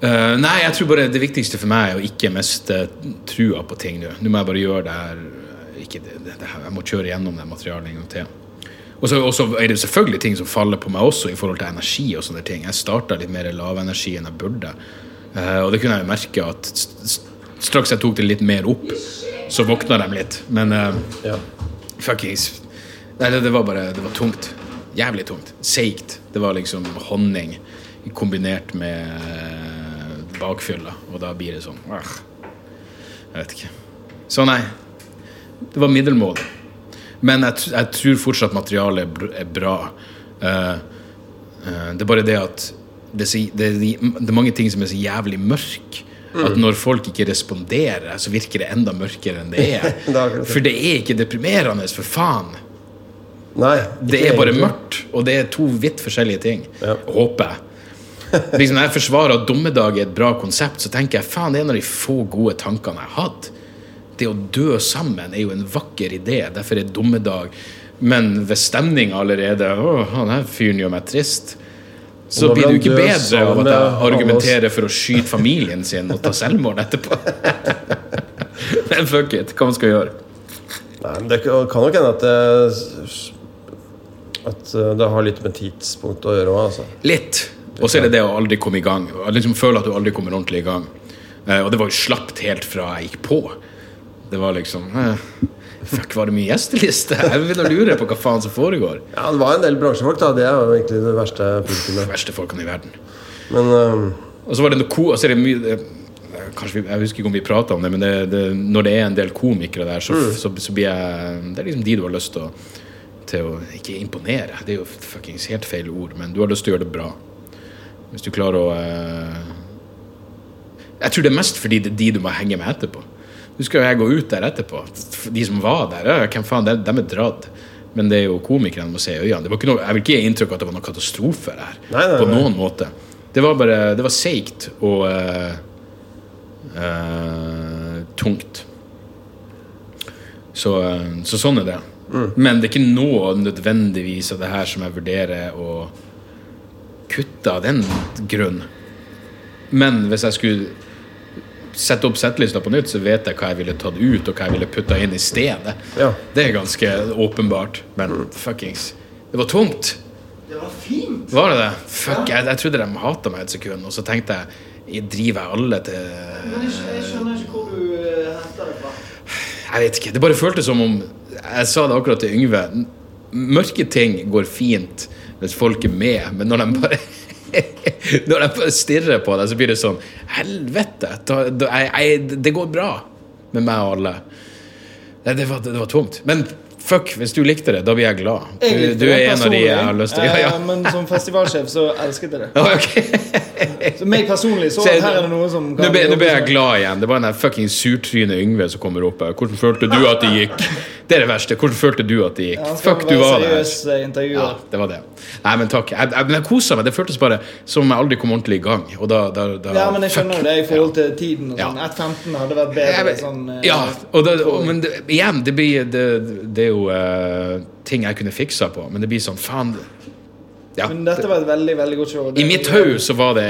eh, Nei, jeg tror bare det viktigste for meg er å ikke miste trua på ting nå. Nå må jeg bare gjøre det her det, det her. Jeg må kjøre gjennom det materialet en gang til. Og så er det selvfølgelig ting som faller på meg også i forhold til energi og sånne ting. Jeg starta litt mer lavenergi enn jeg burde. Uh, og det kunne jeg jo merke at st- st- straks jeg tok det litt mer opp, så våkna de litt. Men uh, Ja. fuckings Nei, det, det var bare Det var tungt. Jævlig tungt. Seigt. Det var liksom honning kombinert med uh, bakfylla, og da blir det sånn uh, Jeg vet ikke. Så nei. Det var middelmådig. Men jeg, jeg tror fortsatt materialet er bra. Uh, uh, det er bare det at det er, så, det, er, det er mange ting som er så jævlig mørke. At når folk ikke responderer, så virker det enda mørkere enn det [laughs] er. Det er. For det er ikke deprimerende, for faen. Nei. Det er bare egentlig. mørkt, og det er to vidt forskjellige ting. Ja. Håper jeg. [laughs] Liksom Når jeg forsvarer at Dommedag er et bra konsept, så tenker jeg faen, det er en av de få gode tankene jeg har hatt. Det å dø sammen er jo en vakker idé, derfor er Dommedag Men hvis stemninga allerede Å, han her fyren gjør meg trist. Så blir det jo ikke bedre av at jeg argumenterer for å skyte familien sin og ta selvmord etterpå. [laughs] Men fuck it, hva man skal gjøre. Nei, men Det kan nok hende at det, at eh, det har litt med tidspunkt å gjøre òg, altså. Litt. Og så er det det å aldri komme i gang. Liksom føle at du aldri kommer ordentlig i gang. Eh, og det var jo slapt helt fra jeg gikk på. Det var liksom eh, Fuck, var det mye gjesteliste? Jeg begynner å lure på hva faen som foregår. Ja, Det var en del bransjefolk, da. Det er jo egentlig det verste De verste folkene i verden. Men um... Og så var det noe ko... Altså, det er mye Kanskje vi, Jeg husker ikke om vi prata om det, men det, det, når det er en del komikere der, så, så, så blir jeg Det er liksom de du har lyst til å til å Ikke imponere, det er jo fuckings helt feil ord, men du har lyst til å gjøre det bra. Hvis du klarer å eh, Jeg tror det er mest fordi det er de du må henge med etterpå. Nå skal jo jeg gå ut der etterpå. De som var der, ja, hvem faen, de, de er dratt. Men det er jo komikerne må se i øynene. Det var ikke noe, jeg vil ikke gi inntrykk av at det var noen katastrofe her. Nei, nei, på noen måte. Det var bare Det var seigt og uh, uh, tungt. Så, uh, så sånn er det. Men det er ikke noe nødvendigvis av det her som jeg vurderer å kutte av den grunn. Men hvis jeg skulle sette opp settlista på nytt, så vet jeg hva jeg ville tatt ut, og hva jeg ville putta inn i stedet. Ja. Det er ganske åpenbart. Men fuckings Det var tungt. Det var fint! Var det det? Fuck, jeg, jeg trodde de hata meg et sekund, og så tenkte jeg jeg driver alle til Men jeg, jeg skjønner ikke hvor du uh, henter det fra. Jeg vet ikke. Det bare føltes som om Jeg sa det akkurat til Yngve. Mørke ting går fint hvis folk er med, men når de bare [laughs] Når de stirrer på deg, så blir det sånn Helvete! Da, da, jeg, jeg, det går bra med meg og alle. Det, det, var, det var tungt. Men fuck, hvis du likte det, da blir jeg glad. Du, Jeg likte du det er en av de jeg har lyst til Ja, ja. eh, Men som festivalsjef så elsket jeg det. [laughs] Ok. Så meg personlig så [laughs] Se, her er det noe som Nå ble, ble jeg glad igjen. Det var den der fucking surtryne Yngve som kommer opp her. Hvordan følte du at det gikk? [laughs] Det er det verste. Hvordan følte du at det gikk? Ja, Fuck, du var der. eh. Ja, det var det. Nei, men takk. Jeg, jeg, jeg kosa meg. Det føltes bare som om jeg aldri kom ordentlig i gang. Og da, da, da Ja, men jeg skjønner jo det i forhold til tiden. og Ja. sånn 1.15 hadde vært bedre. sånn eh, Ja, og da, og, men det, igjen, det, blir, det, det er jo eh, ting jeg kunne fiksa på, men det blir sånn faen ja. Men dette var et veldig veldig godt show. I mitt hode så var det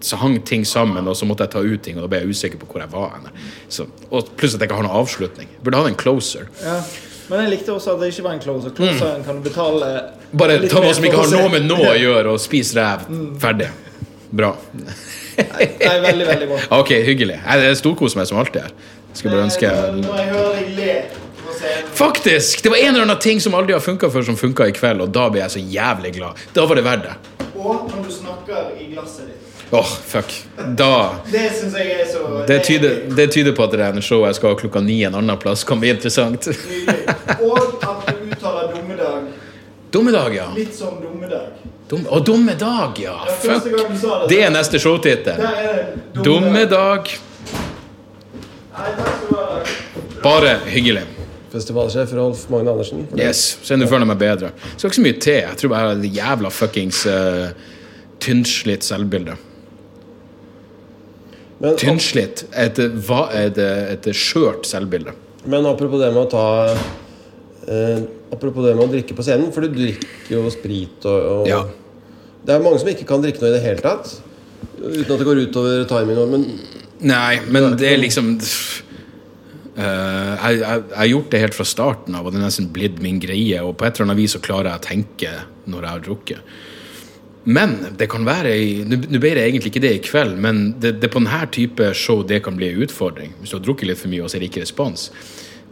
Så hang ting sammen, og så måtte jeg ta ut ting, og da ble jeg usikker på hvor jeg var. Så, og pluss at jeg ikke har noen avslutning. Jeg burde hatt en closer. Ja. Men jeg likte også at det ikke var en closer. Closeren kan du betale Mm. Bare ta noe som ikke har noe med nå å gjøre, og spis ræv. Ferdig. Bra. Nei, veldig, veldig bra. [laughs] Ok, hyggelig. Jeg jeg storkoser meg som alltid her. Skulle bare ønske Nå må jeg høre deg le. Faktisk! Det var en eller annen ting som aldri har funka før, som funka i kveld, og da ble jeg så jævlig glad. Da var det verdt det. Og når du snakker i glasset ditt. Åh, fuck. Da Det syns jeg er så det tyder, det tyder på at det er showet jeg skal ha klokka ni en annen plass, kan bli interessant. Og at du uttaler dommedag Dommedag, ja. litt som dommedag. Dum, å, dommedag, ja. Ja, Fuck. det, Det er neste showtittel. Dommedag. Nei, takk skal du ha. Bare hyggelig. Festivalsjef Rolf Magne Andersen. Yes, Så nå føler meg bedre. Skal ikke så mye til. Jeg tror bare jeg har et jævla fuckings uh, tynnslitt selvbilde. Tynnslitt. Et, det et skjørt selvbilde. men apropos det med å ta eh, Apropos det med å drikke på scenen, for du drikker jo sprit og, og Ja. Det er mange som ikke kan drikke noe i det hele tatt. Uten at det går utover timing. Men Nei, men det er liksom jeg, jeg, jeg har gjort det helt fra starten av, og det er nesten blitt min greie. Og på et eller annet vis så klarer jeg å tenke når jeg har drukket. Men det kan være Nå ble det egentlig ikke det i kveld, men det, det på denne type show det kan bli en utfordring. Hvis du har drukket litt for mye og er det ikke respons,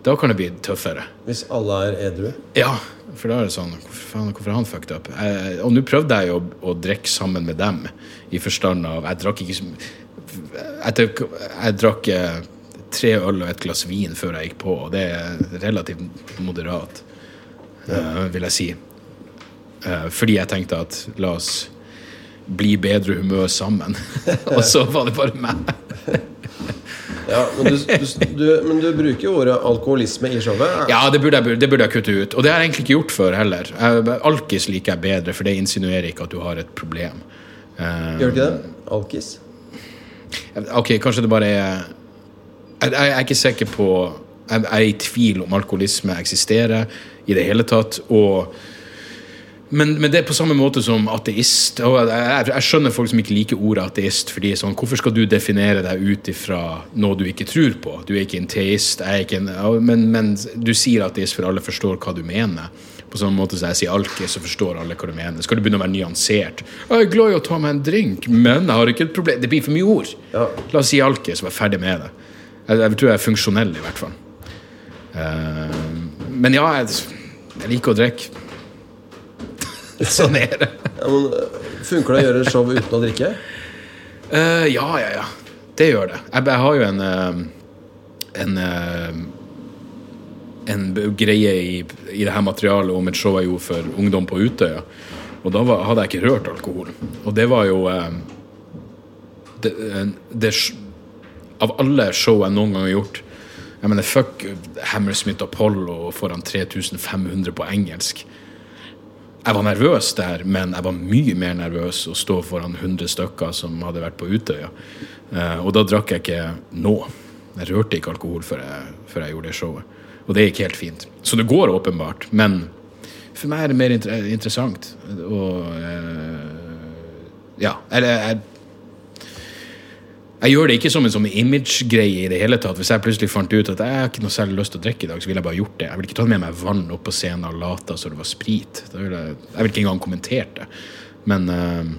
da kan det bli tøffere. hvis alle er edru Ja, for da er det sånn Hvorfor, faen, hvorfor han fucked up? Jeg, og nå prøvde jeg jo å, å drikke sammen med dem, i forstand av Jeg drakk ikke så Jeg, jeg drakk eh, tre øl og et glass vin før jeg gikk på, og det er relativt moderat, uh, vil jeg si. Uh, fordi jeg tenkte at la oss bli bedre humør sammen. [laughs] og så var det bare meg. [laughs] Ja, men, du, du, du, men du bruker jo ordet alkoholisme i showet. Ja, det burde, jeg, det burde jeg kutte ut. Og det har jeg egentlig ikke gjort før heller. Alkis liker jeg bedre, for det insinuerer ikke at du har et problem. Eh, Gjør det ikke det? Alkis? Ok, kanskje det bare er Jeg, jeg er ikke sikker på Jeg er i tvil om alkoholisme eksisterer i det hele tatt. Og men, men det er på samme måte som ateist. Og jeg, jeg, jeg skjønner folk som ikke liker ordet ateist. fordi sånn, Hvorfor skal du definere deg ut ifra noe du ikke tror på? Du er ikke en teist. Jeg er ikke en, men, men du sier ateist, for alle forstår hva du mener. På samme måte som jeg sier alkis, så forstår alle hva du mener. Skal du begynne å være nyansert? Jeg er glad i å ta meg en drink, men jeg har ikke et problem. Det blir for mye ord. Ja. La oss si alkis og være ferdig med det. Jeg, jeg tror jeg er funksjonell, i hvert fall. Uh, men ja, jeg, jeg liker å drikke. [laughs] sånn er det. Ja, men, øh, funker det å gjøre show uten å drikke? Uh, ja, ja, ja. Det gjør det. Jeg, jeg har jo en eh, En eh, En greie i, i det her materialet om et show jeg gjorde for ungdom på Utøya. Og da var, hadde jeg ikke rørt alkohol. Og det var jo eh, det, eh, det, Av alle show jeg noen gang har gjort Jeg mener, fuck Hammersmith Apollo foran 3500 på engelsk. Jeg var nervøs der, men jeg var mye mer nervøs å stå foran 100 stykker som hadde vært på Utøya. Eh, og da drakk jeg ikke nå. Jeg rørte ikke alkohol før jeg, før jeg gjorde det showet. Og det gikk helt fint. Så det går åpenbart, men for meg er det mer inter interessant. Og eh, Ja. Eller jeg jeg gjør det ikke som en sånn image-greie i det hele tatt. Hvis jeg plutselig fant ut at jeg har ikke noe særlig lyst til å drikke i dag, så ville jeg bare gjort det. Jeg ville ikke tatt med meg vann opp på scenen og lata som det var sprit. Da ville jeg, jeg ville ikke engang kommentert det. Men eh,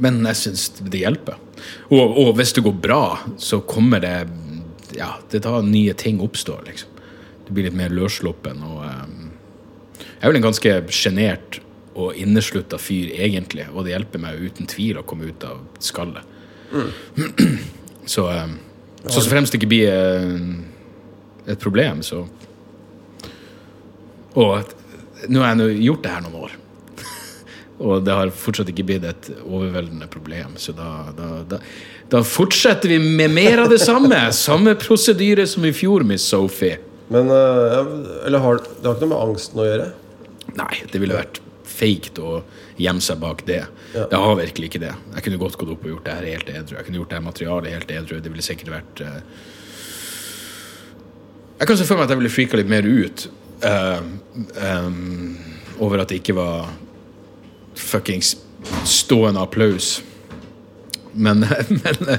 Men jeg syns det hjelper. Og, og hvis det går bra, så kommer det Ja, det tar nye ting oppstår, liksom. Du blir litt mer løssluppen og eh, Jeg er vel en ganske sjenert og inneslutta fyr, egentlig, og det hjelper meg uten tvil å komme ut av skallet. [clears throat] Så eh, så, så fremst det ikke blir eh, et problem, så Og nå har jeg nå gjort det her noen år. [laughs] Og det har fortsatt ikke blitt et overveldende problem, så da, da, da, da fortsetter vi med mer av det samme. [laughs] Samme prosedyre som i fjor, Miss Sophie. Men øh, Eller har det har ikke noe med angsten å gjøre? Nei, det ville vært feigt å gjemme seg bak det. Ja. Det har virkelig ikke det. Jeg kunne godt gått opp og gjort det her helt edru. Jeg kunne gjort det her materialet helt edru. Det ville sikkert vært uh... Jeg kan se for meg at jeg ville freaka litt mer ut uh, um, over at det ikke var fuckings stående applaus. Men, [laughs] men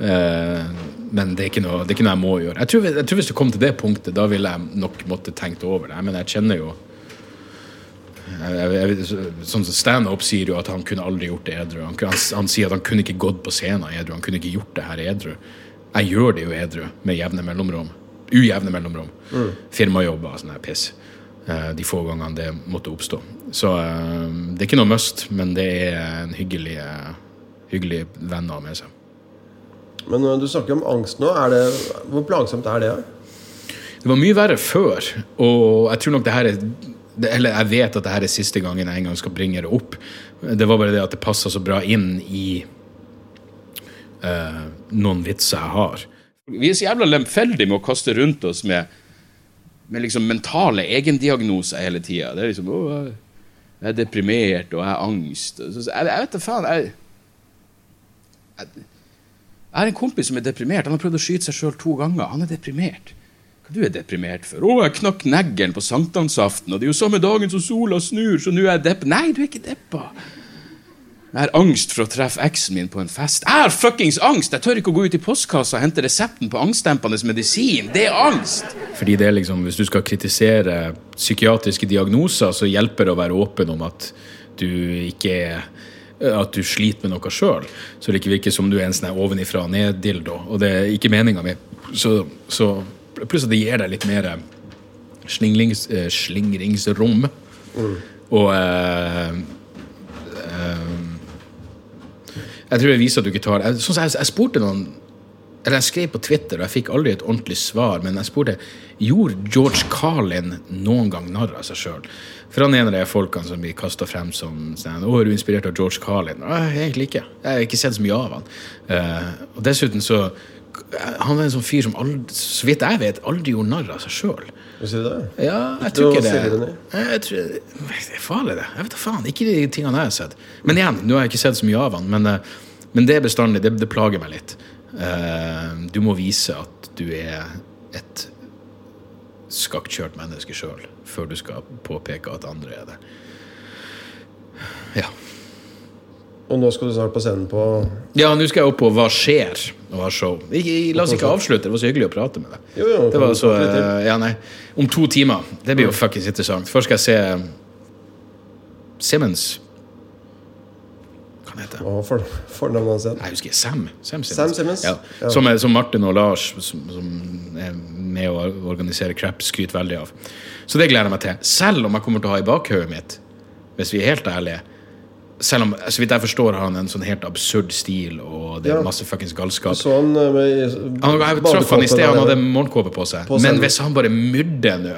uh, men det er, noe, det er ikke noe jeg må gjøre. Jeg tror, jeg tror Hvis det kom til det punktet, da ville jeg nok måtte tenkt over det. Men jeg kjenner jo jeg, jeg, Sånn som Stand-up sier jo at han kunne aldri gjort det edru. Han, han, han sier at han kunne ikke gått på scenen edru. Han kunne ikke gjort det her edru. Jeg gjør det jo edru, med jevne mellomrom. Ujevne mellomrom. Firmajobber og sånn her piss. Eh, De få gangene det måtte oppstå. Så eh, det er ikke noe must, men det er en hyggelig, eh, hyggelig venn å ha med seg. Men du snakker om angst nå. Det, hvor plagsomt er det? Det var mye verre før, og jeg tror nok det her er Eller jeg vet at det her er siste gangen jeg en gang skal bringe det opp. Det var bare det at det passa så bra inn i uh, noen vitser jeg har. Vi er så jævla lemfeldige med å kaste rundt oss med, med liksom mentale egendiagnoser hele tida. Det er liksom å, jeg er deprimert, og jeg har angst. Jeg, jeg vet da faen. Jeg, jeg, jeg har en kompis som er deprimert. Han har prøvd å skyte seg sjøl to ganger. Han er deprimert. Du er deprimert for? 'Å, jeg knakk neglen på sankthansaften, og det er jo samme dagen som sola snur, så nå er jeg depp...' Nei, du er ikke deppa. Jeg har angst for å treffe eksen min på en fest. Jeg har fuckings angst! Jeg tør ikke å gå ut i postkassa og hente resepten på angstdempende medisin. Det er angst! Fordi det er liksom, Hvis du skal kritisere psykiatriske diagnoser, så hjelper det å være åpen om at du ikke er at du sliter med noe sjøl, så det ikke virker som du er en sånn ovenifra og ned-dildo. Og det er ikke meninga mi. Så, så pluss at det gir deg litt mer slinglings, eh, slingringsrom. Og uh, uh, Jeg tror jeg viser at du ikke tar jeg, sånn jeg, jeg spurte noen eller Jeg skrev på Twitter, og jeg fikk aldri et ordentlig svar, men jeg spurte gjorde George Carlin noen gang narr av seg sjøl. For han er en av de folkene som blir kasta frem som sånn, å, er du inspirert av George Carlin? Nei, egentlig ikke. Jeg har ikke sett så mye av han. Uh, og dessuten så Han er en sånn fyr som aldri, så vidt jeg vet, aldri gjorde narr av seg sjøl. Ja, jeg tror ikke det. Jeg tror, det er farlig, det. Jeg vet da faen. Ikke de tingene jeg har sett. Men igjen, nå har jeg ikke sett så mye av han, men, eh, men det er bestandig. Det, det plager meg litt. Eh, du må vise at du er et skakkjørt menneske sjøl, før du skal påpeke at andre er det. Ja. Og nå skal du snart på scenen på Ja, nå skal jeg opp på Hva skjer? og ha show. Ikke, la oss ikke avslutte, det var så hyggelig å prate med deg. Jo, jo, det var så, uh, eh, ja, nei, Om to timer. Det blir jo fuckings interessant. Først skal jeg se Simmons. Hva han heter var for, fornavnet hans igjen? Jeg husker Sam. Sam Simmons. Sam Simmons? Ja. Ja. Som, som Martin og Lars, som, som er med å organisere crap, skryter veldig av. Så det gleder jeg meg til. Selv om jeg kommer til å ha i bakhodet mitt, hvis vi er helt ærlige Selv om, så vidt jeg forstår, har han en sånn helt absurd stil, og det er Ja. masse fuckings galskap. Så han eh, med Han, jeg traff han i sted, han hadde morgenkåpe på seg. På Men hvis han bare myrder nå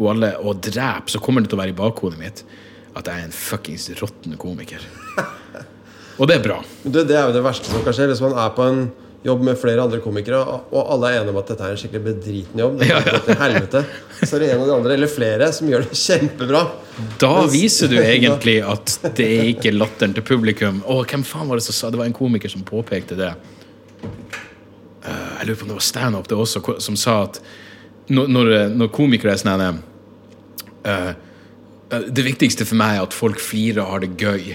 og, alle, og dreper, så kommer det til å være i bakhodet mitt at jeg er en fuckings råtten komiker. [laughs] Og det er bra. Du, Det er jo det verste som kan skje hvis man er på en jobb med flere andre komikere, og alle er enige om at dette er en skikkelig bedriten jobb. Det Ja, ja. Så er det en av de andre, eller flere, som gjør det kjempebra. Da Mens- viser du [laughs] egentlig at det er ikke latteren til publikum. Å, hvem faen var det som sa Det var en komiker som påpekte det. Eh, jeg lurer på om det var standup det også, som sa at når, når, når komikere er sånn eh, eh, Det viktigste for meg er at folk flirer og har det gøy.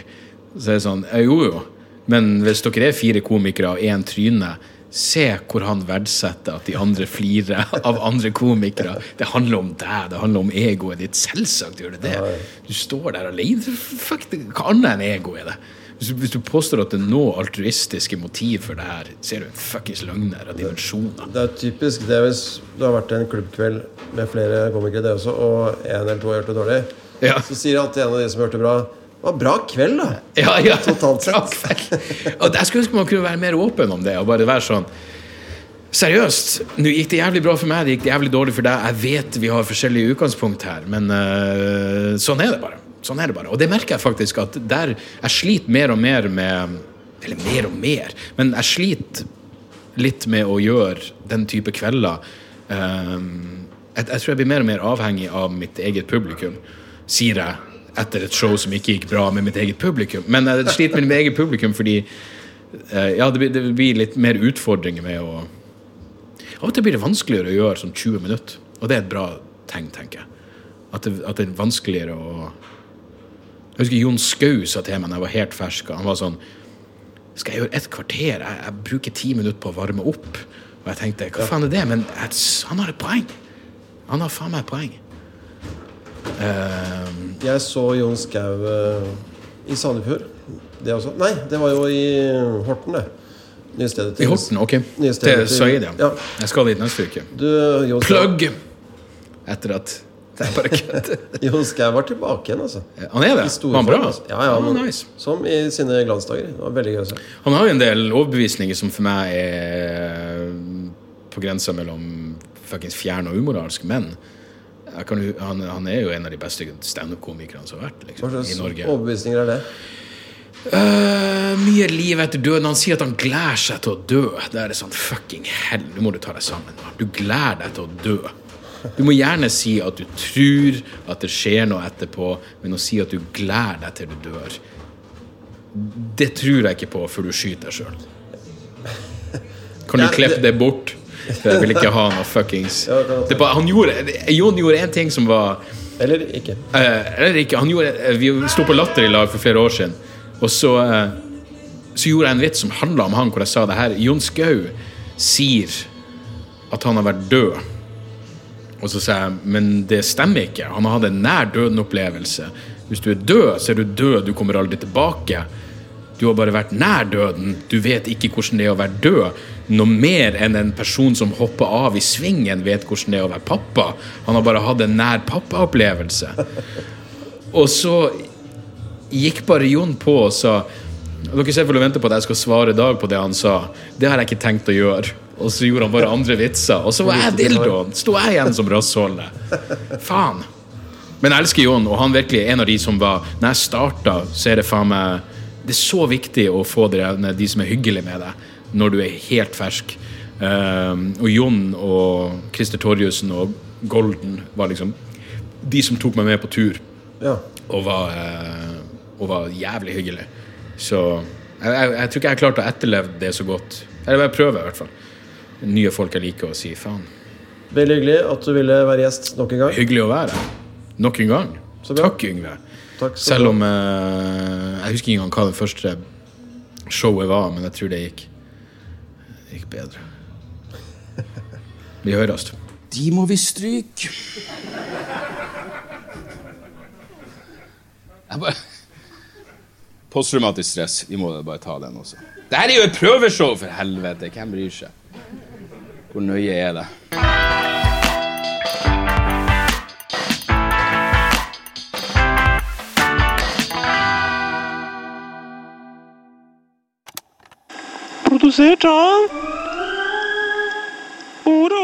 Så er det sånn eh, Jo, jo. Men hvis dere er fire komikere og én tryne, se hvor han verdsetter at de andre flirer [laughs] av andre komikere. Det handler om deg, det handler om egoet ditt. Selvsagt gjør det det. Du står der alene. Fuck, hva annet enn ego er det? Hvis du, hvis du påstår at det er noe altruistiske motiv for det her, så er du en fuckings løgner av dimensjoner. Det er typisk det hvis du har vært i en klubbkveld med flere komikere, det også, og en eller to har gjort det dårlig. Ja. Så sier alltid en av de som hørte bra Det var bra kveld, da. [laughs] Ja, ja. Totalt sett. Og jeg skulle ønske man kunne være mer åpen om det. Og bare være sånn Seriøst, nå gikk det jævlig bra for meg, det gikk jævlig dårlig for deg. Jeg vet vi har forskjellige utgangspunkt her, men uh, sånn er det bare. Sånn er det bare. Og det merker jeg faktisk at der jeg sliter mer og mer med Eller mer og mer, men jeg sliter litt med å gjøre den type kvelder. Ehm, jeg, jeg tror jeg blir mer og mer avhengig av mitt eget publikum, sier jeg etter et show som ikke gikk bra med mitt eget publikum. Men jeg sliter med mitt eget publikum fordi eh, ja, det blir, det blir litt mer utfordringer med å Av og til blir det vanskeligere å gjøre sånn 20 minutter, og det er et bra tegn, tenker jeg. At det, at det er vanskeligere å Jeg husker Jon Skau sa til meg da jeg var helt fersk. Han var sånn Skal jeg gjøre et kvarter? Jeg, jeg bruker ti minutter på å varme opp. Og jeg tenkte hva faen er det? Men jeg, han har et poeng. Han har faen meg et poeng. Ehm, Jeg så Jon Skau eh, i Sandefjord. Det også. Nei, det var jo i Horten, det. Nye stedet til I Horten, ok. Nye stedet Til Said, ja. Ja. Jeg skal dit neste uke. Du, Jon Skau- Plugg! Etter at Det er bare kødd. [laughs] Jon Skau var tilbake igjen, altså. Han er det? I stor Var han bra? form, altså. Ja, ja, Ah, men- nice. Som i sine glansdager. Det var veldig gøy å se. Han har jo en del overbevisninger som for meg er på grensa mellom fuckings fjern og umoralsk, men kan, han, han er jo en av de beste standup-komikerne som har vært Hva liksom, slags i Norge. overbevisninger er det? Uh, mye liv etter døden. Han sier at han gleder seg til å dø. Det er sånn fucking hell, nå må du ta deg sammen. Du gleder deg til å dø. Du må gjerne si at du tror at det skjer noe etterpå, men å si at du gleder deg til du dør, det tror jeg ikke på før du skyter deg sjøl. Kan du Ja, klippe det bort? For jeg vil ikke ha noe fuckings bare, han gjorde, Jon gjorde en ting som var Eller ikke. Uh, eller ikke. Han gjorde, eh, vi sto på Latter i lag for flere år siden, og så, uh, så gjorde jeg en vits som handla om han, hvor jeg sa det her. Jon Skau sier at han har vært død. Og så sa jeg men det stemmer ikke. Han har hatt en nær døden-opplevelse. Hvis du er død, så er du død. Du kommer aldri tilbake. Du har bare vært nær døden. Du vet ikke hvordan det er å være død. Noe mer enn en person som hopper av i svingen, vet hvordan det er å være pappa. Han har bare hatt en nær pappa-opplevelse. Og så gikk bare Jon på og sa Dere ser vel og venter på at jeg skal svare Dag på det han sa. Det har jeg ikke tenkt å gjøre. Og så gjorde han bare andre vitser. Og så var jeg dildoen. Sto jeg igjen som rassholdet. Faen. Men jeg elsker Jon, og han virkelig er en av de som var Når jeg starta, så er det faen meg Det er så viktig å få drevne de som er hyggelige med deg, når du er helt fersk. Eh, og Jon og Christer Torjussen og Golden var liksom de som tok meg med på tur Ja. og var, eh, og var jævlig hyggelig. Så jeg, jeg, jeg tror ikke jeg har klart å etterleve det så godt. Eller jeg prøver, i hvert fall. Nye folk jeg liker å si faen. Veldig hyggelig at du ville være gjest nok en gang. Hyggelig å være her. Nok en gang. Takk, Yngve. Takk skal Selv om eh, Jeg husker ikke engang hva det første showet var, men jeg tror det gikk, det gikk bedre. Vi høres. De må vi stryke. Jeg bare Posttraumatisk stress. Vi må bare ta den også. Det her er jo et prøveshow, for helvete! Hvem bryr seg? Hvor nøye er det? Sitter? Oder?